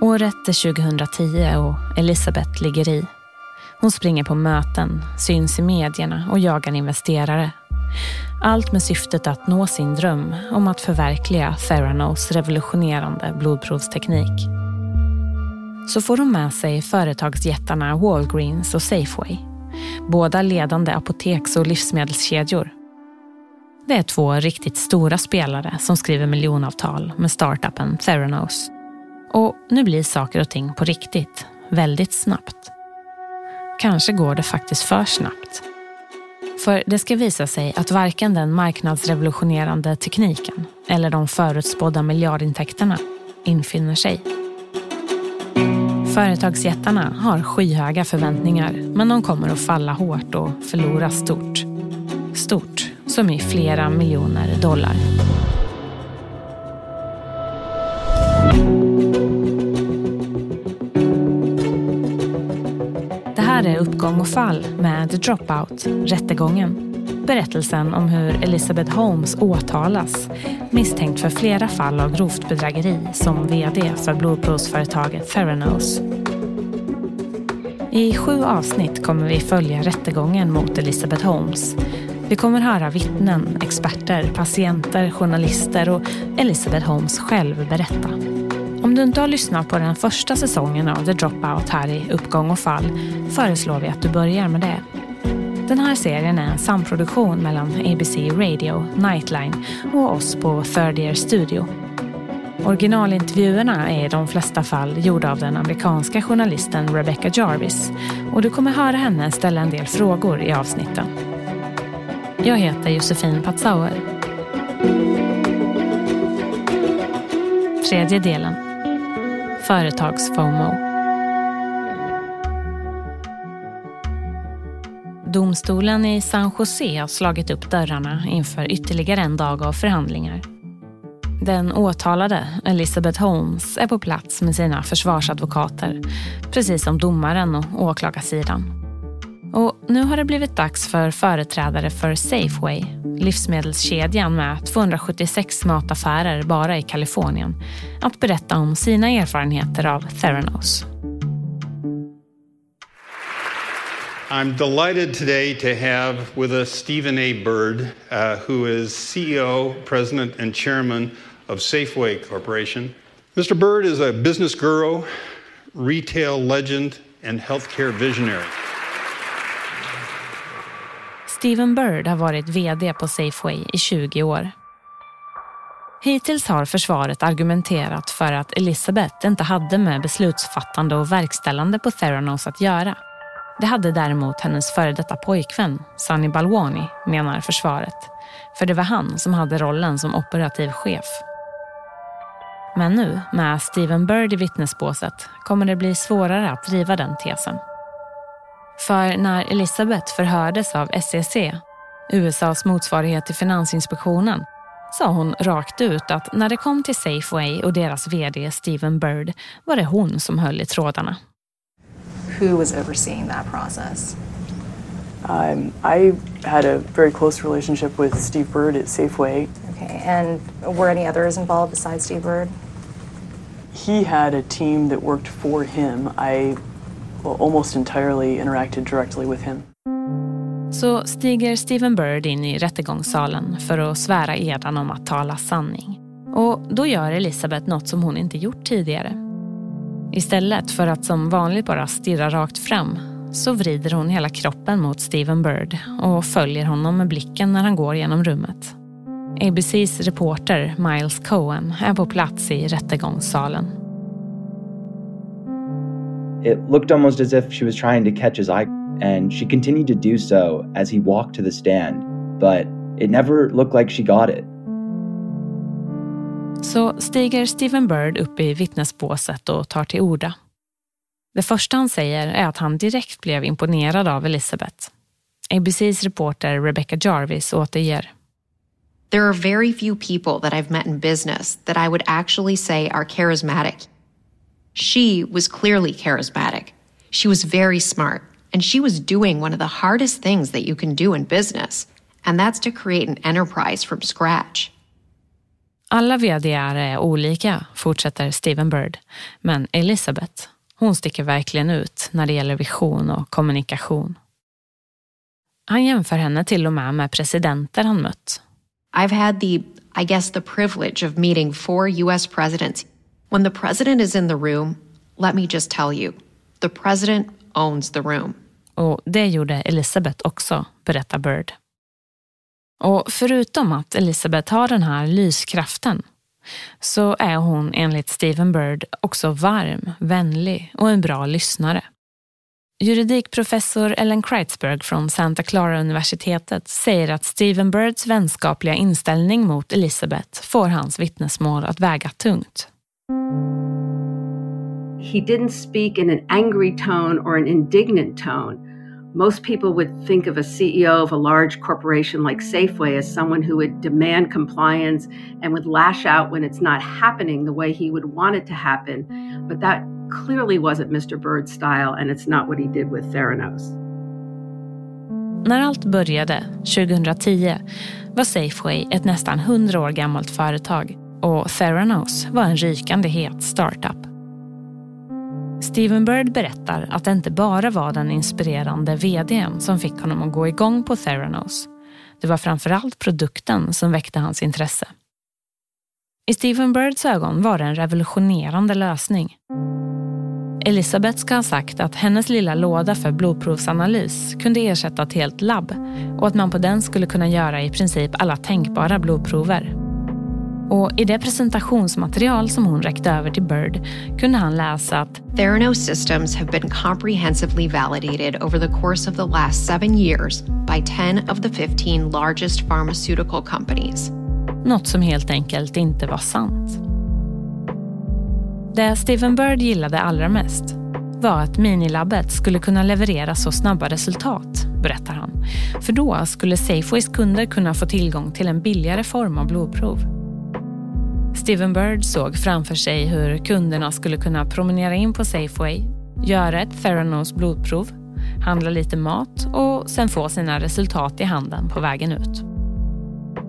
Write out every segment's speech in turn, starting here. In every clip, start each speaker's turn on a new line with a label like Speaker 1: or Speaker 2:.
Speaker 1: Året är 2010 och Elisabeth ligger i. Hon springer på möten, syns i medierna och jagar investerare. Allt med syftet att nå sin dröm om att förverkliga Theranos revolutionerande blodprovsteknik. Så får hon med sig företagsjättarna Walgreens och Safeway. Båda ledande apoteks och livsmedelskedjor. Det är två riktigt stora spelare som skriver miljonavtal med startupen Theranos. Och nu blir saker och ting på riktigt, väldigt snabbt. Kanske går det faktiskt för snabbt. För det ska visa sig att varken den marknadsrevolutionerande tekniken eller de förutspådda miljardintäkterna infinner sig. Företagsjättarna har skyhöga förväntningar men de kommer att falla hårt och förlora stort. Stort som i flera miljoner dollar. Det är Uppgång och fall med The Dropout, rättegången. Berättelsen om hur Elizabeth Holmes åtalas misstänkt för flera fall av grovt bedrägeri som vd för blodprovsföretaget Theranos. I sju avsnitt kommer vi följa rättegången mot Elizabeth Holmes. Vi kommer höra vittnen, experter, patienter, journalister och Elizabeth Holmes själv berätta. Om du inte har lyssnat på den första säsongen av The Dropout här i Uppgång och fall föreslår vi att du börjar med det. Den här serien är en samproduktion mellan ABC Radio, Nightline och oss på Third Year Studio. Originalintervjuerna är i de flesta fall gjorda av den amerikanska journalisten Rebecca Jarvis och du kommer höra henne ställa en del frågor i avsnitten. Jag heter Josefin Patzauer. Tredje delen. Företags-FOMO. Domstolen i San Jose har slagit upp dörrarna inför ytterligare en dag av förhandlingar. Den åtalade, Elizabeth Holmes, är på plats med sina försvarsadvokater, precis som domaren och åklagarsidan. Och nu har det blivit dags för företrädare för Safeway, livsmedelskedjan med 276 mataffärer bara i Kalifornien, att berätta om sina erfarenheter av Theranos.
Speaker 2: I'm delighted today to have with us Stephen A. Bird, uh, who is CEO, President, and Chairman of Safeway Corporation. Mr. Bird is a business guru, retail legend, and healthcare visionary.
Speaker 1: Steven Bird har varit VD på Safeway i 20 år. Hittills har försvaret argumenterat för att Elizabeth inte hade med beslutsfattande och verkställande på Theranos att göra. Det hade däremot hennes före detta pojkvän, Sunny Balwani, menar försvaret. För det var han som hade rollen som operativ chef. Men nu, med Steven Bird i vittnesbåset, kommer det bli svårare att driva den tesen. För när Elizabeth förhördes av SEC, USAs motsvarighet till Finansinspektionen, sa hon rakt ut att när det kom till Safeway och deras vd Stephen Bird var det hon som höll i trådarna.
Speaker 3: who was overseeing that process?
Speaker 4: Um, I had a very close relationship with Steve Bird at Safeway.
Speaker 3: Okay, and were any others involved besides Steve Bird?
Speaker 4: He had a team that worked for him. I almost entirely interacted directly with him.
Speaker 1: Så stiger Stephen Bird in i rättegångssalen för att svära edan om att tala sanning. Och då gör Elisabeth något som hon inte gjort tidigare. Istället för att som vanligt bara stirra rakt fram så vrider hon hela kroppen mot Stephen Bird och följer honom med blicken när han går genom rummet. ABCs reporter Miles Cohen är på plats i rättegångssalen.
Speaker 5: It looked almost as if she was trying to catch his eye, and she continued to do so as he walked to the stand, but it never looked like she got it.
Speaker 1: Så stiger Stephen Bird upp i vittnesbåset och tar till orda. Det första han säger är att han direkt blev imponerad av Elizabeth. ABCs reporter Rebecca Jarvis återger.
Speaker 6: There are very few people that I've met in business that I would actually say are charismatic. She was clearly charismatic. She was very smart, and she was doing one of the hardest things that you can do in business, and that's to create an enterprise from scratch.
Speaker 1: Alla vdar är olika, fortsätter Steven Bird. Men Elizabeth, hon sticker verkligen ut när det gäller vision och kommunikation. Han jämför henne till och med med presidenter han mött.
Speaker 6: I've had the, I guess, the privilege of meeting four US presidents. When the president is in the room, let me just tell you, the president owns the room.
Speaker 1: Och det gjorde Elizabeth också, berättar Bird. Och förutom att Elizabeth har den här lyskraften så är hon enligt Stephen Bird också varm, vänlig och en bra lyssnare. Juridikprofessor Ellen Kreitzberg från Santa Clara-universitetet säger att Stephen Birds vänskapliga inställning mot Elizabeth får hans vittnesmål att väga tungt.
Speaker 7: He didn't speak in an angry tone or an indignant tone. Most people would think of a CEO of a large corporation like Safeway as someone who would demand compliance and would lash out when it's not happening the way he would want it to happen. But that clearly wasn't Mr. Bird's style, and it's not what he did with Theranos.
Speaker 1: När allt började, 2010, var Safeway ett nästan 100 år gammalt företag och Theranos var en rykande het startup. Steven Bird berättar att det inte bara var den inspirerande vdn som fick honom att gå igång på Theranos. Det var framförallt produkten som väckte hans intresse. I Steven Birds ögon var det en revolutionerande lösning. Elisabeth ska ha sagt att hennes lilla låda för blodprovsanalys kunde ersätta ett helt labb och att man på den skulle kunna göra i princip alla tänkbara blodprover. Och i det presentationsmaterial som hon räckte över till Bird kunde han läsa att
Speaker 6: Theranos systems have been comprehensively validated over the course of the last seven years by 10 of the 15 largest pharmaceutical companies.
Speaker 1: Något som helt enkelt inte var sant. Det Steven Bird gillade allra mest var att minilabbet skulle kunna leverera så snabba resultat, berättar han. För då skulle Safeways kunder kunna få tillgång till en billigare form av blodprov. Steven Bird såg framför sig hur kunderna skulle kunna promenera in på Safeway, göra ett Theranos blodprov, handla lite mat och sen få sina resultat i handen på vägen ut.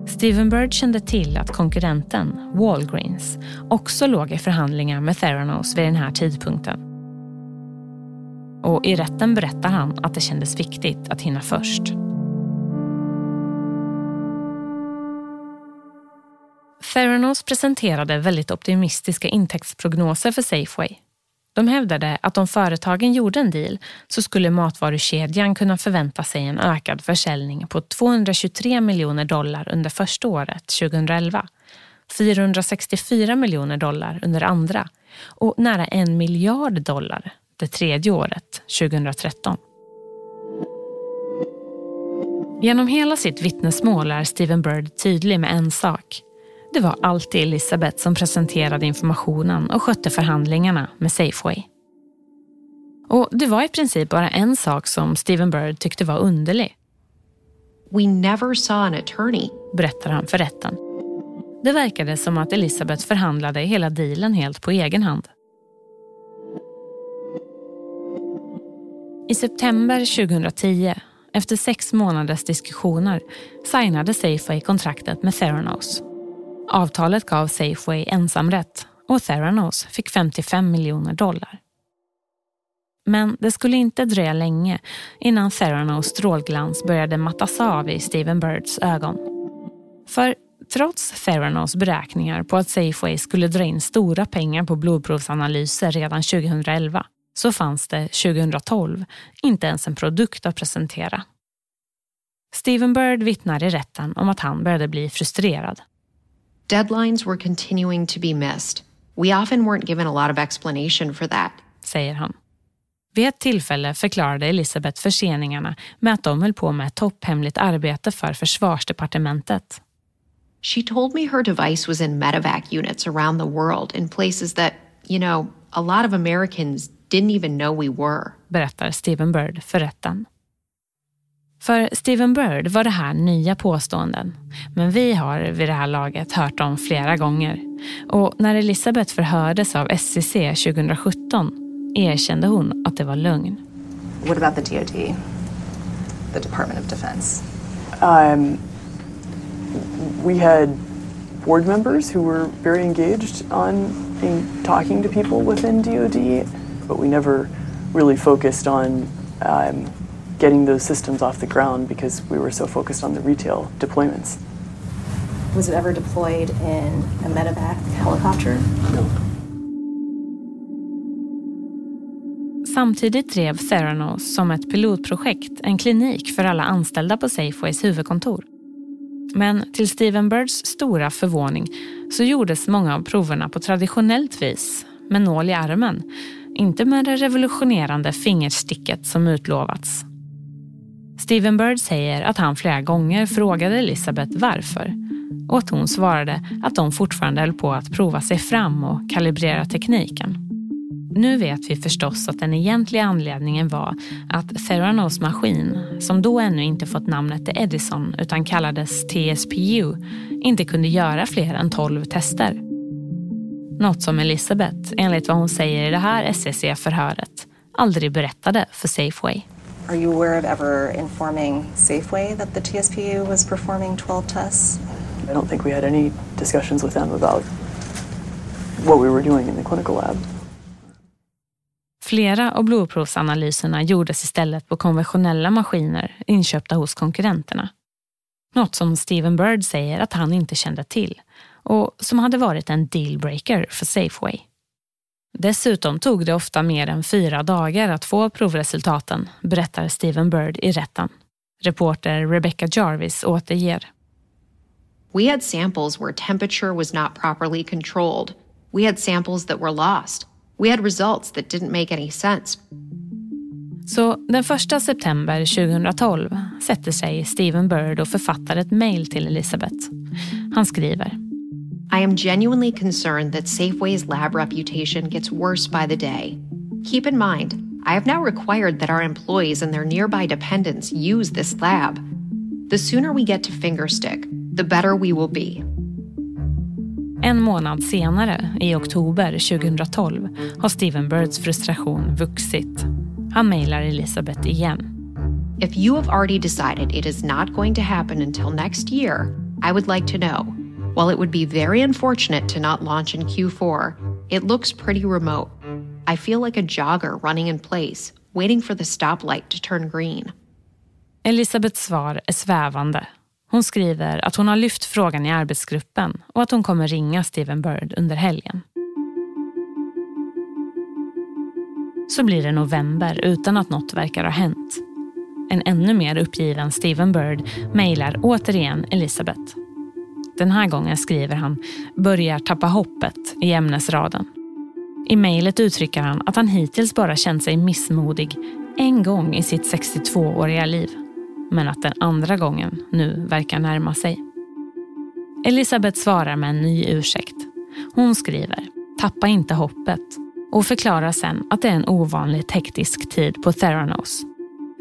Speaker 1: Steven Bird kände till att konkurrenten, Walgreens, också låg i förhandlingar med Theranos vid den här tidpunkten. Och i rätten berättar han att det kändes viktigt att hinna först. Theranos presenterade väldigt optimistiska intäktsprognoser för Safeway. De hävdade att om företagen gjorde en deal så skulle matvarukedjan kunna förvänta sig en ökad försäljning på 223 miljoner dollar under första året, 2011, 464 miljoner dollar under andra och nära en miljard dollar det tredje året, 2013. Genom hela sitt vittnesmål är Steven Bird tydlig med en sak. Det var alltid Elisabeth som presenterade informationen och skötte förhandlingarna med Safeway. Och det var i princip bara en sak som Steven Bird tyckte var underlig.
Speaker 6: We never saw an attorney.
Speaker 1: Berättar han för rätten. Det verkade som att Elisabeth förhandlade hela dealen helt på egen hand. I september 2010, efter sex månaders diskussioner, signade Safeway kontraktet med Theranos Avtalet gav Safeway ensamrätt och Theranos fick 55 miljoner dollar. Men det skulle inte dröja länge innan Theranos strålglans började mattas av i Steven Birds ögon. För trots Theranos beräkningar på att Safeway skulle dra in stora pengar på blodprovsanalyser redan 2011 så fanns det 2012 inte ens en produkt att presentera. Steven Bird vittnar i rätten om att han började bli frustrerad.
Speaker 6: Deadlines were continuing to be missed. We often weren't given a lot of explanation for that.
Speaker 1: Säger han. Vid ett tillfälle förklarade Elisabeth förseningarna med att de höll på med ett topphemligt arbete för försvarsdepartementet.
Speaker 6: She told me her device was in medevac units around the world in places that, you know, a lot of Americans didn't even know we were.
Speaker 1: Berättar Stephen Bird för rätten. För Steven Bird var det här nya påståenden, men vi har vid det här laget hört dem flera gånger. Och när Elisabeth förhördes av SCC 2017 erkände hon att det var lögn.
Speaker 3: What about the DoD, the Department of Defense?
Speaker 4: Um, we had board members who were very engaged on in talking to people within DoD, but we never really focused on um, getting those systems off the ground because we were so focused on the retail deployments.
Speaker 3: Was it ever deployed in a medevac helicopter?
Speaker 4: No.
Speaker 1: Samtidigt drev Theranos som ett pilotprojekt en klinik för alla anställda på Safeways huvudkontor. Men till Steven Birds stora förvåning så gjordes många av proverna på traditionellt vis, med nål i armen. Inte med det revolutionerande fingersticket som utlovats. Steven Bird säger att han flera gånger frågade Elisabeth varför och att hon svarade att de fortfarande höll på att prova sig fram och kalibrera tekniken. Nu vet vi förstås att den egentliga anledningen var att Theranos maskin, som då ännu inte fått namnet Edison utan kallades TSPU, inte kunde göra fler än 12 tester. Något som Elisabeth, enligt vad hon säger i det här SEC-förhöret, aldrig berättade för Safeway.
Speaker 3: Are you aware of ever informing Safeway that the TSPU was performing 12 tests?
Speaker 4: I don't think we had any discussions with them about what we were doing in the clinical lab.
Speaker 1: Flera av blodprovsanalyserna gjordes istället på konventionella maskiner inköpta hos konkurrenterna. Något som Steven Bird säger att han inte kände till och som hade varit en dealbreaker för Safeway. Dessutom tog det ofta mer än fyra dagar att få provresultaten, berättar Steven Bird i rätten. Reporter Rebecca Jarvis återger.
Speaker 6: We had samples where temperature was not properly controlled. We had samples that were lost. We had results that didn't make any sense.
Speaker 1: Så den 1 september 2012 sätter sig Steven Bird och författar ett mejl till Elisabeth. Han skriver.
Speaker 6: I am genuinely concerned that Safeway's lab reputation gets worse by the day. Keep in mind, I have now required that our employees and their nearby dependents use this lab. The sooner we get to fingerstick, the better we will be.
Speaker 1: En månad senare, i oktober 2012, har Steven Birds frustration vuxit. Han mejlar Elisabeth igen.
Speaker 6: If you have already decided it is not going to happen until next year, I would like to know. While it would be very unfortunate to not launch in Q4, it looks pretty remote. I feel like a jogger running in place, waiting for the stoplight to turn green.
Speaker 1: Elisabeths svar är svävande hon skriver att hon har lyft frågan i arbetsgruppen och att hon kommer ringa Steven Bird under helgen. Så blir det november utan att något verkar ha hänt. En ännu mer uppgiven Steven Bird mejlar återigen Elisabeth. Den här gången skriver han “börjar tappa hoppet” i ämnesraden. I mejlet uttrycker han att han hittills bara känt sig missmodig en gång i sitt 62-åriga liv men att den andra gången nu verkar närma sig. Elisabeth svarar med en ny ursäkt. Hon skriver “Tappa inte hoppet” och förklarar sen att det är en ovanligt hektisk tid på Theranos.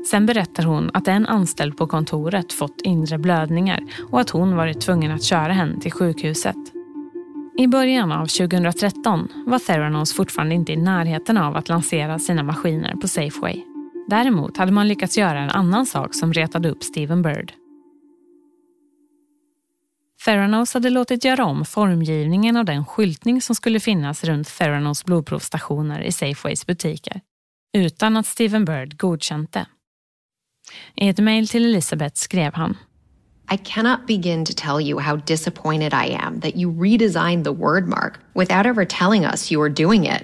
Speaker 1: Sen berättar hon att en anställd på kontoret fått inre blödningar och att hon varit tvungen att köra henne till sjukhuset. I början av 2013 var Theranos fortfarande inte i närheten av att lansera sina maskiner på Safeway. Däremot hade man lyckats göra en annan sak som retade upp Steven Bird. Theranos hade låtit göra om formgivningen av den skyltning som skulle finnas runt Theranos blodprovstationer i Safeways butiker, utan att Steven Bird godkänt det. I ett mejl till Elisabeth skrev han
Speaker 6: I cannot begin to tell you how disappointed I am that you redesigned the word mark without ever telling us you were doing it.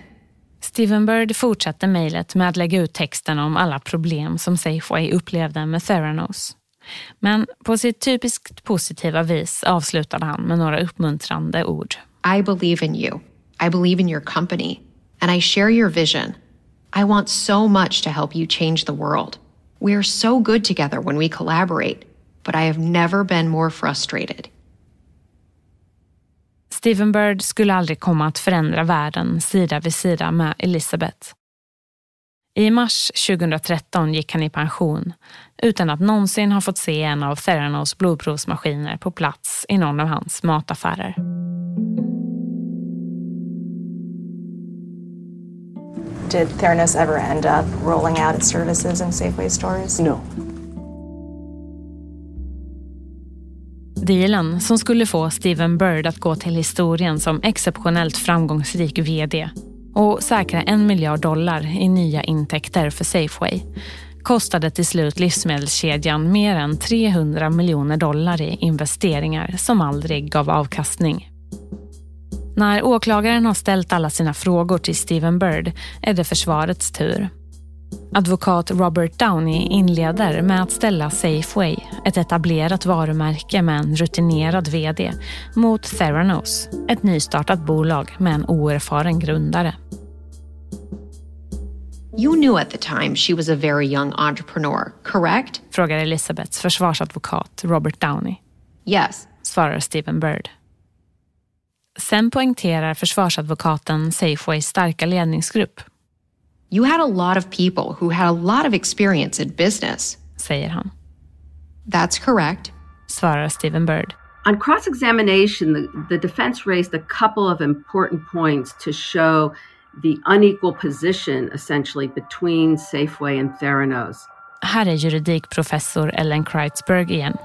Speaker 1: Steven Bird fortsatte mejlet med att lägga ut texten om alla problem som Safeway upplevde med Theranos. Men på sitt typiskt positiva vis avslutade han med några uppmuntrande ord.
Speaker 6: I believe in you. I believe in your company. And I share your vision. I want so much to help you change the world. We are so good together when we collaborate, but I have never been more frustrated.
Speaker 1: Steven Bird skulle aldrig komma att förändra världen sida vid sida med Elizabeth. I mars 2013 gick han i pension utan att någonsin ha fått se en av Theranos blodprovsmaskiner på plats i någon av hans mataffärer.
Speaker 3: Did Theranos ever end up rolling out its services in Safeway stores?
Speaker 4: No.
Speaker 1: Dealen som skulle få Steven Bird att gå till historien som exceptionellt framgångsrik vd och säkra en miljard dollar i nya intäkter för Safeway kostade till slut livsmedelskedjan mer än 300 miljoner dollar i investeringar som aldrig gav avkastning. När åklagaren har ställt alla sina frågor till Steven Bird är det försvarets tur. Advokat Robert Downey inleder med att ställa Safeway, ett etablerat varumärke med en rutinerad vd, mot Theranos, ett nystartat bolag med en oerfaren grundare.
Speaker 6: You knew at the time she was a very young entrepreneur, correct?
Speaker 1: Frågar Elizabeths försvarsadvokat Robert Downey.
Speaker 6: Yes.
Speaker 1: Svarar Stephen Bird. Sen poängterar försvarsadvokaten Safeways starka ledningsgrupp.
Speaker 6: You had a lot of people who had a lot of experience in business.
Speaker 1: Säger han.
Speaker 6: That's correct.
Speaker 1: Svarar Stephen Bird.
Speaker 7: On cross examination, the, the defense raised a couple of important points to show the unequal position essentially between Safeway and Theranos.
Speaker 1: Här är juridikprofessor Ellen Kreitzberg igen.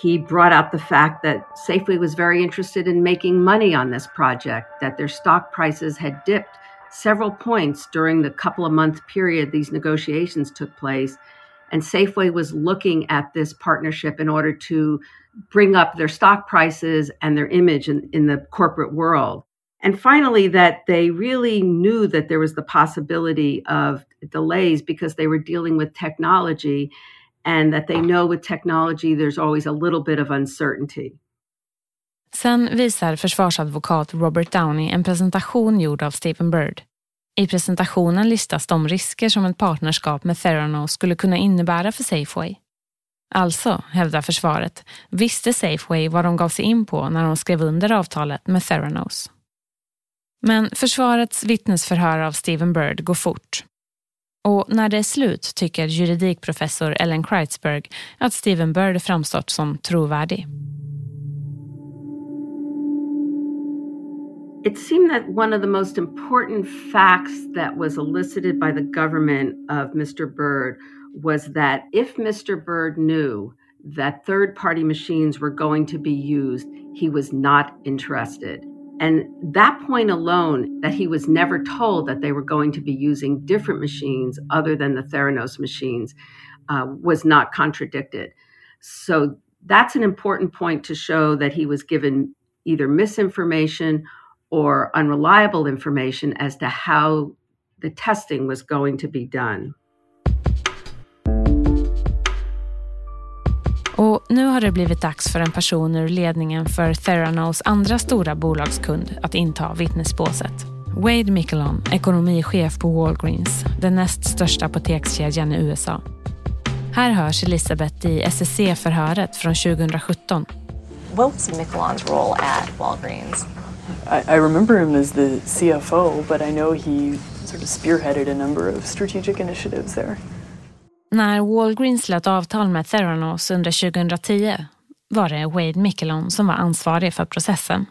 Speaker 7: He brought out the fact that Safeway was very interested in making money on this project, that their stock prices had dipped several points during the couple of month period these negotiations took place. And Safeway was looking at this partnership in order to bring up their stock prices and their image in, in the corporate world. And finally, that they really knew that there was the possibility of delays because they were dealing with technology, and that they know with technology there's always a little bit of uncertainty.
Speaker 1: Sen visar försvarsadvokat Robert Downey en presentation gjord av Stephen Bird. I presentationen listas de risker som ett partnerskap med Theranos skulle kunna innebära för Safeway. Alltså, hävdar försvaret, visste Safeway vad de gav sig in på när de skrev under avtalet med Theranos. Men försvarets vittnesförhör av Stephen Bird går fort. Och när det är slut tycker juridikprofessor Ellen Kreitzberg att Stephen Bird framstått som trovärdig.
Speaker 7: It seemed that one of the most important facts that was elicited by the government of Mr. Bird was that if Mr. Bird knew that third party machines were going to be used, he was not interested. And that point alone, that he was never told that they were going to be using different machines other than the Theranos machines, uh, was not contradicted. So that's an important point to show that he was given either misinformation or unreliable information as to how the testing was going to be done.
Speaker 1: Nu har det blivit dags för en person ur ledningen för Theranos andra stora bolagskund att inta vittnesbåset. Wade Mickelon, ekonomichef på Walgreens, den näst största apotekskedjan i USA. Här hörs Elisabeth i SSC-förhöret från 2017.
Speaker 3: What was Michelon's role at Walgreens?
Speaker 4: I, I remember him as the CFO, but I know he sort of spearheaded a number of strategic initiatives there.
Speaker 1: När Walgreens slöt avtal med Theranos under 2010 var det Wade Mickelon som var ansvarig för processen.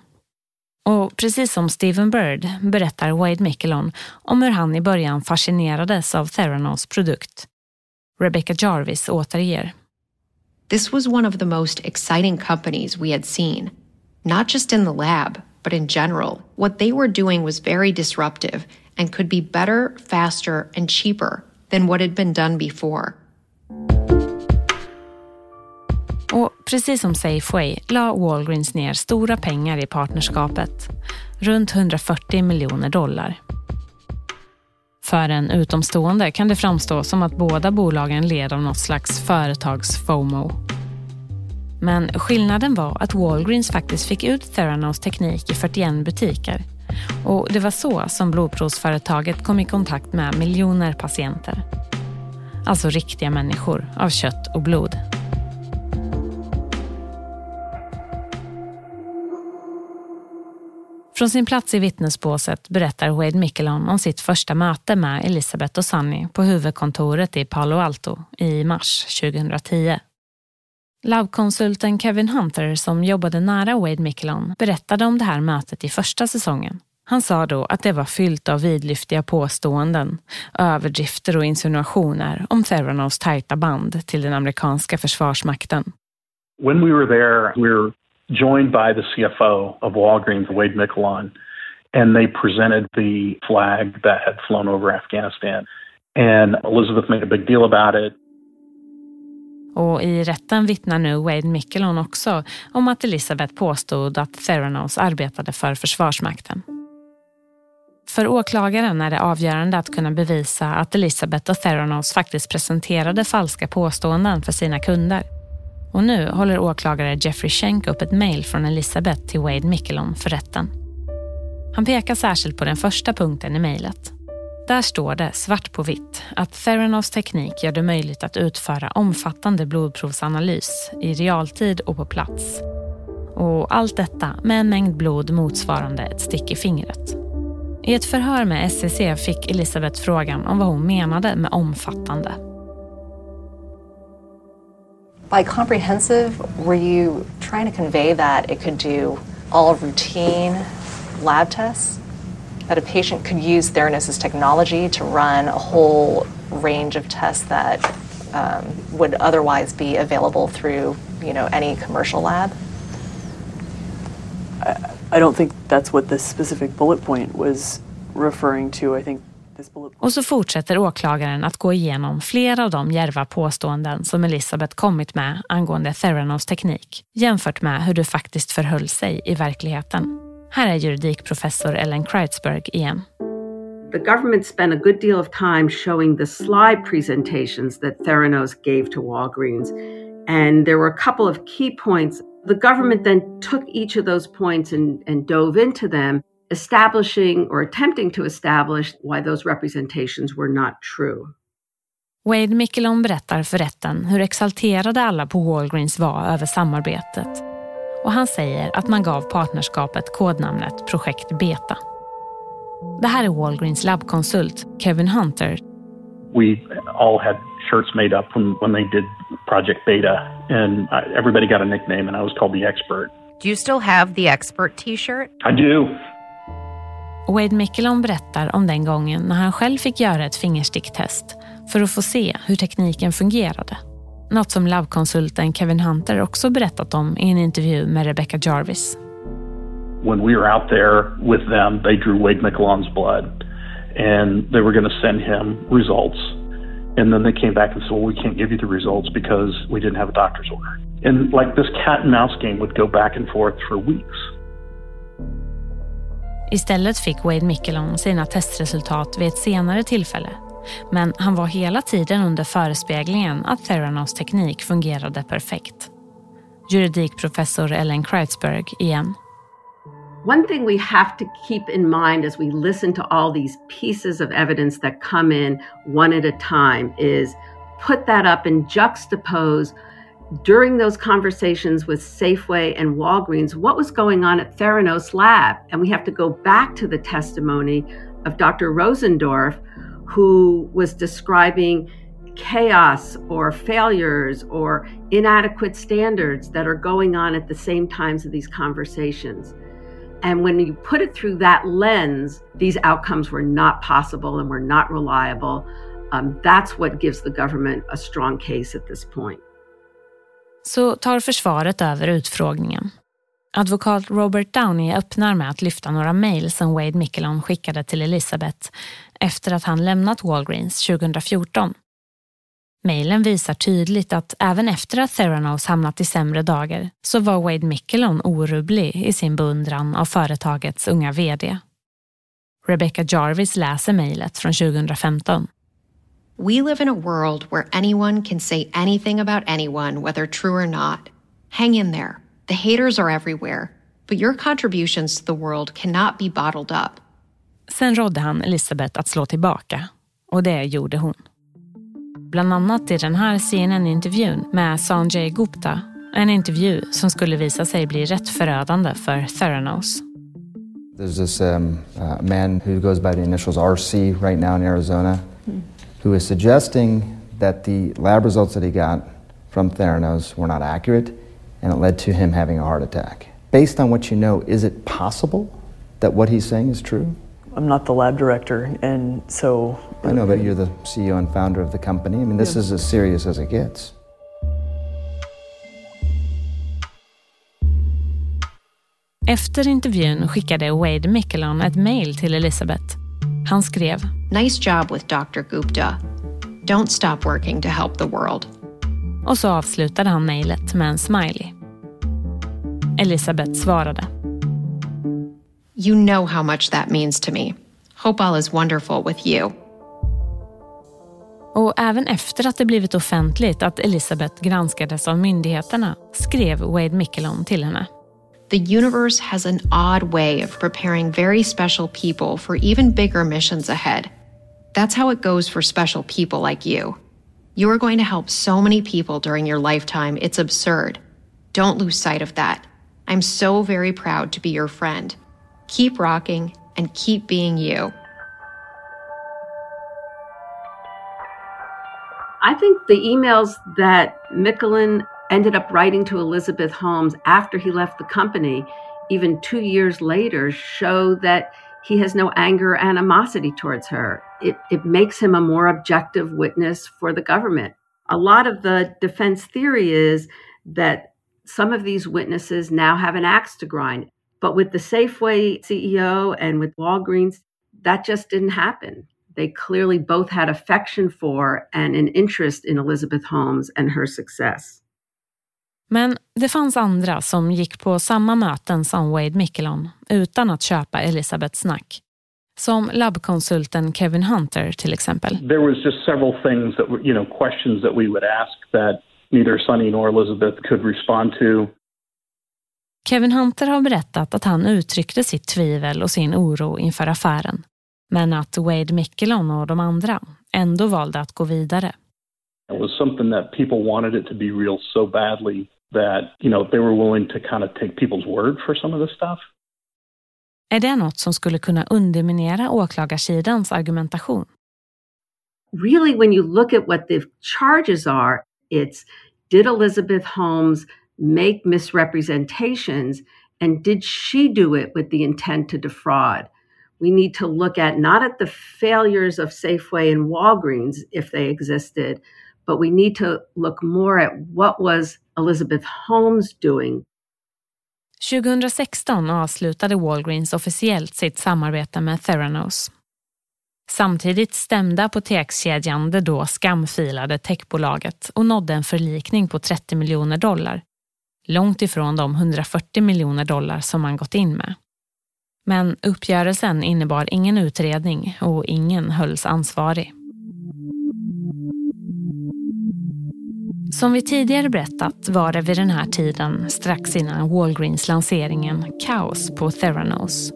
Speaker 1: Och precis som Steven Bird berättar Wade Mickelon om hur han i början fascinerades av Theranos produkt. Rebecca Jarvis återger.
Speaker 6: This was one of the most exciting companies we had seen, not just in the lab, but in general. What they were doing was very disruptive and could be better, faster, and cheaper than what had been done before.
Speaker 1: Och precis som Safeway la Walgreens ner stora pengar i partnerskapet. Runt 140 miljoner dollar. För en utomstående kan det framstå som att båda bolagen led av något slags företags-FOMO. Men skillnaden var att Walgreens faktiskt fick ut Theranos teknik i 41 butiker. Och det var så som blodprovsföretaget kom i kontakt med miljoner patienter. Alltså riktiga människor av kött och blod. Från sin plats i vittnesbåset berättar Wade Mickelon om sitt första möte med Elisabeth och Sunny på huvudkontoret i Palo Alto i mars 2010. Labkonsulten Kevin Hunter som jobbade nära Wade Mickelon berättade om det här mötet i första säsongen. Han sa då att det var fyllt av vidlyftiga påståenden, överdrifter och insinuationer om Theranos tajta band till den amerikanska försvarsmakten.
Speaker 8: When we were there, we were joined by the CFO of Walgreens, Wade Mickelon, and they presented the flag that had flown over Afghanistan. And Elizabeth made a big deal about it.
Speaker 1: Och i rätten vittnar nu Wade Mickelon också om att Elizabeth påstod att Theranos arbetade för Försvarsmakten. För åklagaren är det avgörande att kunna bevisa att Elizabeth och Theranos faktiskt presenterade falska påståenden för sina kunder. Och nu håller åklagare Jeffrey Schenk upp ett mejl från Elizabeth till Wade Mickelon för rätten. Han pekar särskilt på den första punkten i mejlet. Där står det svart på vitt att Theranos teknik gör det möjligt att utföra omfattande blodprovsanalys i realtid och på plats. Och allt detta med en mängd blod motsvarande ett stick i fingret. I ett förhör med SEC fick Elisabeth frågan om vad hon menade med omfattande.
Speaker 3: By comprehensive, were you trying to convey that it could do all routine lab tests? That a patient could use Theranos' technology to run a whole range of tests that um, would otherwise be available through, you know, any commercial lab?
Speaker 4: I, I don't think that's what this specific bullet point was referring to. I think
Speaker 1: Och så fortsätter åklagaren att gå igenom flera av de järva påståenden som Elisabeth kommit med angående Theranos teknik jämfört med hur det faktiskt förhöll sig i verkligheten. Här är juridikprofessor Ellen Kreitzberg igen.
Speaker 7: The government spent a good deal of time showing the slide presentations that Theranos gave to Walgreens. And there were a couple of key points. The government then took each of those points and, and dove into them, establishing or attempting to establish why those representations were not true.
Speaker 1: Wade Mickelon berättar för rätten hur exalterade alla på Walgreens var över samarbetet och han säger att man gav partnerskapet kodnamnet Projekt Beta. Det här är Walgreens labbkonsult Kevin Hunter.
Speaker 8: We all had shirts made up when, when they did Project Beta and everybody got a nickname and I was called the expert.
Speaker 6: Do you still have the expert t-shirt?
Speaker 8: I do.
Speaker 1: Wade Mickelon berättar om den gången när han själv fick göra ett fingersticktest för att få se hur tekniken fungerade. Något som labbkonsulten Kevin Hunter också berättat om i en intervju med Rebecca Jarvis.
Speaker 8: When we were out there with them, they drew Wade Mickelon's blood and they were going to send him results. And then they came back and said, well, we can't give you the results because we didn't have a doctor's order. And like this cat and mouse game would go back and forth for weeks.
Speaker 1: Istället fick Wade Mickelon sina testresultat vid ett senare tillfälle men han var hela tiden under förespeglingen att Theranos teknik fungerade perfekt. Juridikprofessor Ellen Kreitzberg igen.
Speaker 7: One thing we have to keep in mind as we listen to all these pieces of evidence that come in one at a time is put that up and juxtapose during those conversations with Safeway and Walgreens what was going on at Theranos Lab. And we have to go back to the testimony of Dr. Rosendorf, who was describing chaos or failures or inadequate standards that are going on at the same times of these conversations. And when you put it through that lens, these outcomes were not possible and were not reliable. Um, that's what gives the government a strong case at this point.
Speaker 1: Så tar försvaret över utfrågningen. Advokat Robert Downey öppnar med att lyfta några mejl som Wade Mickelon skickade till Elisabeth efter att han lämnat Walgreens 2014. Mejlen visar tydligt att även efter att Theranos hamnat i sämre dagar så var Wade Mickelon orubblig i sin beundran av företagets unga VD. Rebecca Jarvis läser mejlet från 2015.
Speaker 6: We live in a world where anyone can say anything about anyone, whether true or not. Hang in there. The haters are everywhere, but your contributions to the world cannot be bottled up.
Speaker 1: Sen rådde han Elisabeth att slå tillbaka och det gjorde hon. Bland annat i den här CNN-intervjun med Sanjay Gupta. En intervju som skulle visa sig bli rätt förödande för Theranos.
Speaker 9: There's this um, uh, man who goes by the initials RC right now in Arizona who is suggesting that the lab results that he got from Theranos were not accurate and it led to him having a heart attack. Based on what you know, is it possible that what he's saying is true?
Speaker 4: I'm not the lab director, and so.
Speaker 9: I know, but you're the CEO and founder of the company. I mean, this yeah. is as serious as it gets.
Speaker 1: Efter intervjun skickade Wade Mickelon ett mejl till Elizabeth. Han skrev
Speaker 6: “Nice job with Dr Gupta. Don't stop working to help the world.
Speaker 1: Och så avslutade han mejlet med en smiley. Elizabeth svarade.
Speaker 6: You know how much that means to me. Hope all is wonderful with you.
Speaker 1: Och även efter att det blivit offentligt att Elizabeth granskades av myndigheterna skrev Wade Mickelon till henne.
Speaker 6: The universe has an odd way of preparing very special people for even bigger missions ahead. That's how it goes for special people like you. You are going to help so many people during your lifetime, it's absurd. Don't lose sight of that. I'm so very proud to be your friend. Keep rocking and keep being you.
Speaker 7: I think the emails that Mickelin ended up writing to Elizabeth Holmes after he left the company, even two years later, show that he has no anger animosity towards her. It, it makes him a more objective witness for the government. A lot of the defense theory is that some of these witnesses now have an axe to grind. But with the Safeway CEO and with Walgreens, that just didn't happen. They clearly both had affection for and an interest in Elizabeth Holmes and her success.
Speaker 1: Men det fanns andra som gick på samma möten som Wade Mickelon utan att köpa Elisabeths snack. Som labbkonsulten Kevin Hunter till exempel.
Speaker 8: There was just several things that were, you know, questions that we would ask that neither Sunny nor Elizabeth could respond to.
Speaker 1: Kevin Hunter har berättat att han uttryckte sitt tvivel och sin oro inför affären. Men att Wade Mickelon och de andra ändå valde att gå vidare.
Speaker 8: It was something that people wanted it to be real so badly that, you know, they were willing to kind of take people's word for some of this stuff.
Speaker 1: Är det något som skulle kunna underminera åklagarsidans argumentation?
Speaker 7: Really, when you look at what the charges are, it's did Elizabeth Holmes make misrepresentations and did she do it with the intent to defraud? We need to look at not at the failures of Safeway and Walgreens if they existed, but we need to look more at what was Elizabeth Holmes doing
Speaker 1: 2016 avslutade Walgreens officiellt sitt samarbete med Theranos. Samtidigt stämde apotekskedjan det då skamfilade techbolaget och nådde en förlikning på 30 miljoner dollar. Långt ifrån de 140 miljoner dollar som man gått in med. Men uppgörelsen innebar ingen utredning och ingen hölls ansvarig. Som vi tidigare berättat var det vid den här tiden, strax innan Walgreens-lanseringen, kaos på Theranos.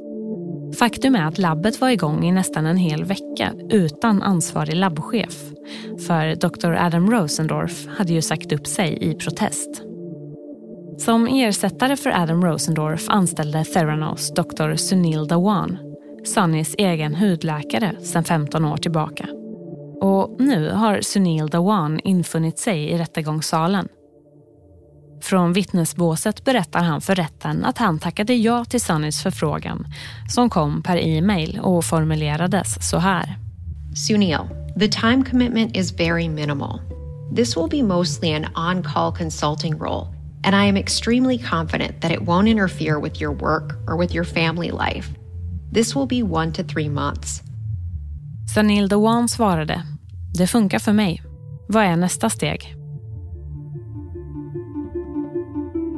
Speaker 1: Faktum är att labbet var igång i nästan en hel vecka utan ansvarig labbchef. För Dr. Adam Rosendorf hade ju sagt upp sig i protest. Som ersättare för Adam Rosendorf anställde Theranos Dr. Sunil Dhawan, Sunnys egen hudläkare sedan 15 år tillbaka. Och nu har Sunil Dhawan infunnit sig i rättegångssalen. Från vittnesbåset berättar han för rätten att han tackade ja till Sunnys förfrågan som kom per e-mail och formulerades så här.
Speaker 6: Sunil, the time commitment is very minimal. This will be mostly an on-call consulting role and I am extremely confident that it won't interfere with your work or with your family life. This will be one to three months.
Speaker 1: Sunil Dhawan svarade, det funkar för mig. Vad är nästa steg?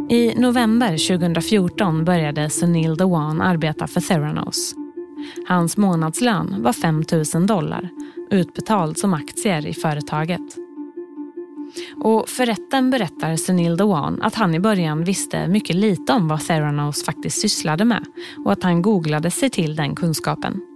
Speaker 1: I november 2014 började Sunil Dawan arbeta för Theranos. Hans månadslön var 5 000 dollar, utbetald som aktier i företaget. Och för rätten berättar Sunil Dawan att han i början visste mycket lite om vad Theranos faktiskt sysslade med och att han googlade sig till den kunskapen.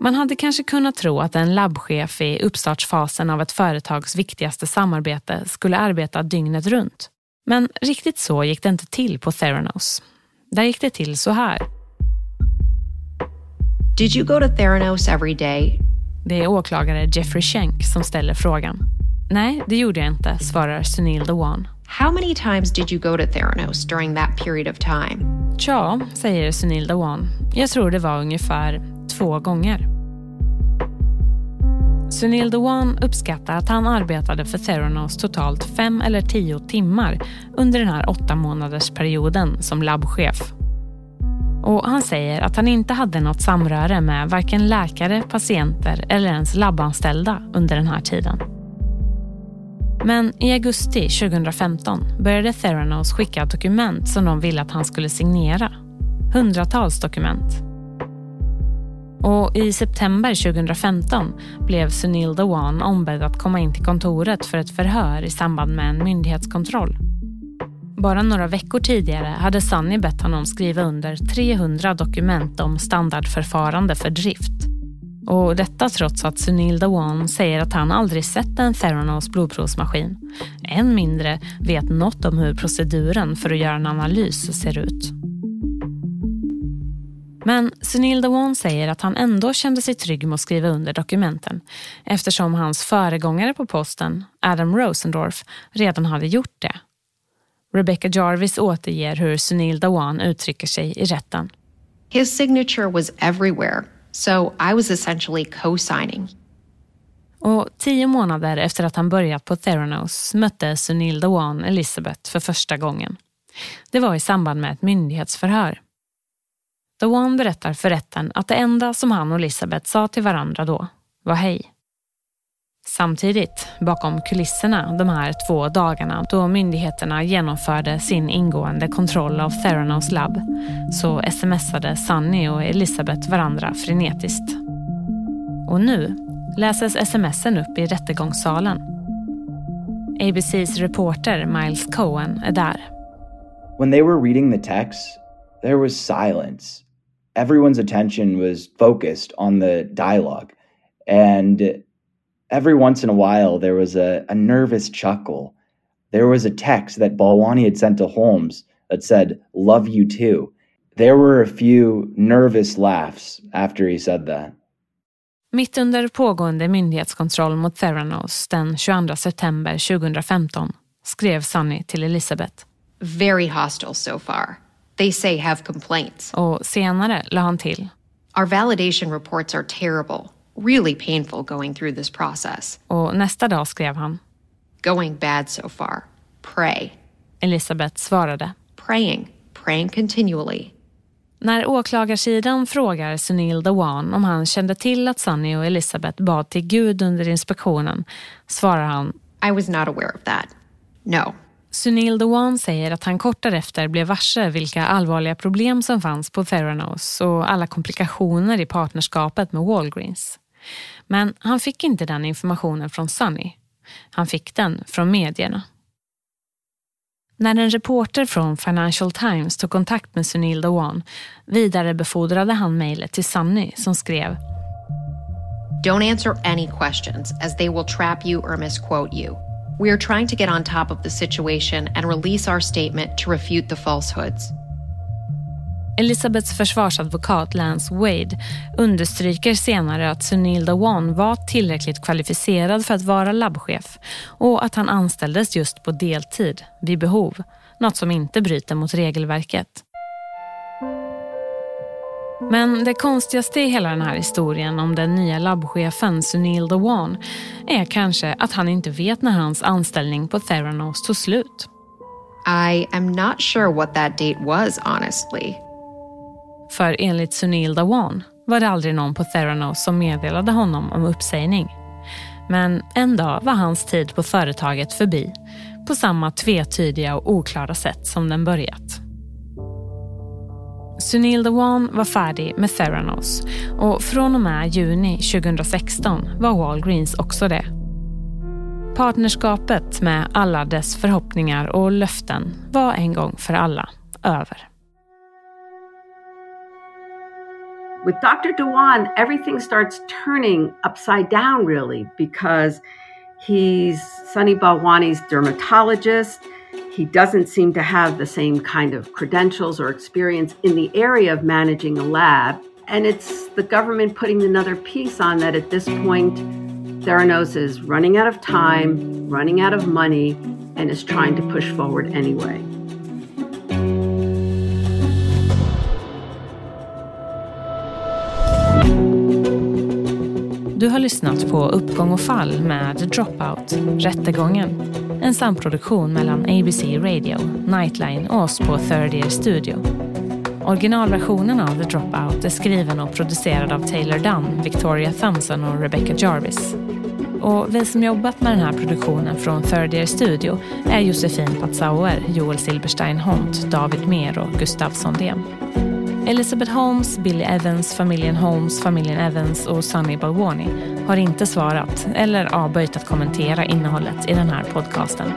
Speaker 1: Man hade kanske kunnat tro att en labbchef i uppstartsfasen av ett företags viktigaste samarbete skulle arbeta dygnet runt. Men riktigt så gick det inte till på Theranos. Där gick det till så här.
Speaker 6: Did you go to Theranos every day?
Speaker 1: Det är åklagare Jeffrey Schenk som ställer frågan. Nej, det gjorde jag inte, svarar Sunil Dhawan.
Speaker 6: How many times did you go to Theranos during that period of time?
Speaker 1: Tja, säger Sunil Dhawan. Jag tror det var ungefär två gånger. Sunil Dhawan uppskattar att han arbetade för Theranos totalt fem eller tio timmar under den här åtta månaders perioden som labbchef. Och han säger att han inte hade något samröre med varken läkare, patienter eller ens labbanställda under den här tiden. Men i augusti 2015 började Theranos skicka dokument som de ville att han skulle signera. Hundratals dokument. Och i september 2015 blev Sunil Dawan ombedd att komma in till kontoret för ett förhör i samband med en myndighetskontroll. Bara några veckor tidigare hade Sunny bett honom skriva under 300 dokument om standardförfarande för drift. Och detta trots att Sunil Dawan säger att han aldrig sett en Theranos blodprovsmaskin. Än mindre vet något om hur proceduren för att göra en analys ser ut. Men Sunil Dhawan säger att han ändå kände sig trygg med att skriva under dokumenten eftersom hans föregångare på posten, Adam Rosendorf, redan hade gjort det. Rebecca Jarvis återger hur Sunil Dhawan uttrycker sig i rätten.
Speaker 6: His signature was everywhere, so I was essentially co-signing.
Speaker 1: Och tio månader efter att han börjat på Theranos mötte Sunil Dhawan Elizabeth för första gången. Det var i samband med ett myndighetsförhör. Dhawan berättar för rätten att det enda som han och Elizabeth sa till varandra då var hej. Samtidigt, bakom kulisserna de här två dagarna då myndigheterna genomförde sin ingående kontroll av Theranos labb så smsade Sunny och Elizabeth varandra frenetiskt. Och nu läses smsen upp i rättegångssalen. ABCs reporter Miles Cohen är där.
Speaker 5: When they were reading the text, there was silence. Everyone's attention was focused on the dialogue. And every once in a while, there was a, a nervous chuckle. There was a text that Balwani had sent to Holmes that said, Love you too. There were a few nervous laughs after he said that.
Speaker 1: Mitt under pågående myndighetskontroll mot Theranos den 22 september 2015 skrev Sunny till Elizabeth.
Speaker 6: Very hostile so far. They say have complaints.
Speaker 1: Och senare la han till.
Speaker 6: Our validation reports are terrible. Really painful going through this process.
Speaker 1: Och nästa dag skrev han.
Speaker 6: Going bad so far. Pray.
Speaker 1: Elisabeth svarade.
Speaker 6: Praying. Praying continually.
Speaker 1: När åklagarsidan frågar Sunil Dhawan om han kände till att Sunny och Elisabeth bad till Gud under inspektionen svarar han
Speaker 6: I was not aware of that. No.
Speaker 1: Sunil Dewan säger att han kort därefter blev varse vilka allvarliga problem som fanns på Theranos och alla komplikationer i partnerskapet med Walgreens. Men han fick inte den informationen från Sunny. Han fick den från medierna. När en reporter från Financial Times tog kontakt med Sunil Dewan vidarebefordrade han mejlet till Sunny som skrev
Speaker 6: Don't answer any questions as they will trap you or misquote you. We are trying to get on top of the situation and release our statement to refute the falsehoods.
Speaker 1: Elisabeths försvarsadvokat Lance Wade understryker senare att Sunil Dhawan var tillräckligt kvalificerad för att vara labbchef och att han anställdes just på deltid, vid behov. Något som inte bryter mot regelverket. Men det konstigaste i hela den här historien om den nya labbchefen Sunil Dhawan är kanske att han inte vet när hans anställning på Theranos tog slut.
Speaker 6: I am not sure what that date was, honestly.
Speaker 1: För enligt Sunil Dhawan var det aldrig någon på Theranos som meddelade honom om uppsägning. Men en dag var hans tid på företaget förbi på samma tvetydiga och oklara sätt som den börjat. Sunil Dawan var färdig med Theranos och från och med juni 2016 var Walgreens också det. Partnerskapet med alla dess förhoppningar och löften var en gång för alla över.
Speaker 7: With Dr. Dewan, everything starts turning upside down, really, because he's Sunny Balwani's dermatologist. He doesn't seem to have the same kind of credentials or experience in the area of managing a lab. And it's the government putting another piece on that at this point, Theranos is running out of time, running out of money, and is trying to push forward anyway.
Speaker 1: Du har lyssnat på Uppgång och fall med Dropout, Rättegången. En samproduktion mellan ABC Radio, Nightline och oss på Third Year Studio. Originalversionen av The Dropout är skriven och producerad av Taylor Dunn, Victoria Thompson och Rebecca Jarvis. Och vi som jobbat med den här produktionen från Third Year Studio är Josefin Patzauer, Joel Silberstein Hont, David Mer och Gustav Sondén. Elizabeth Holmes, Billy Evans, familjen Holmes, familjen Evans och Sunny Balwani har inte svarat eller avböjt att kommentera innehållet i den här podcasten.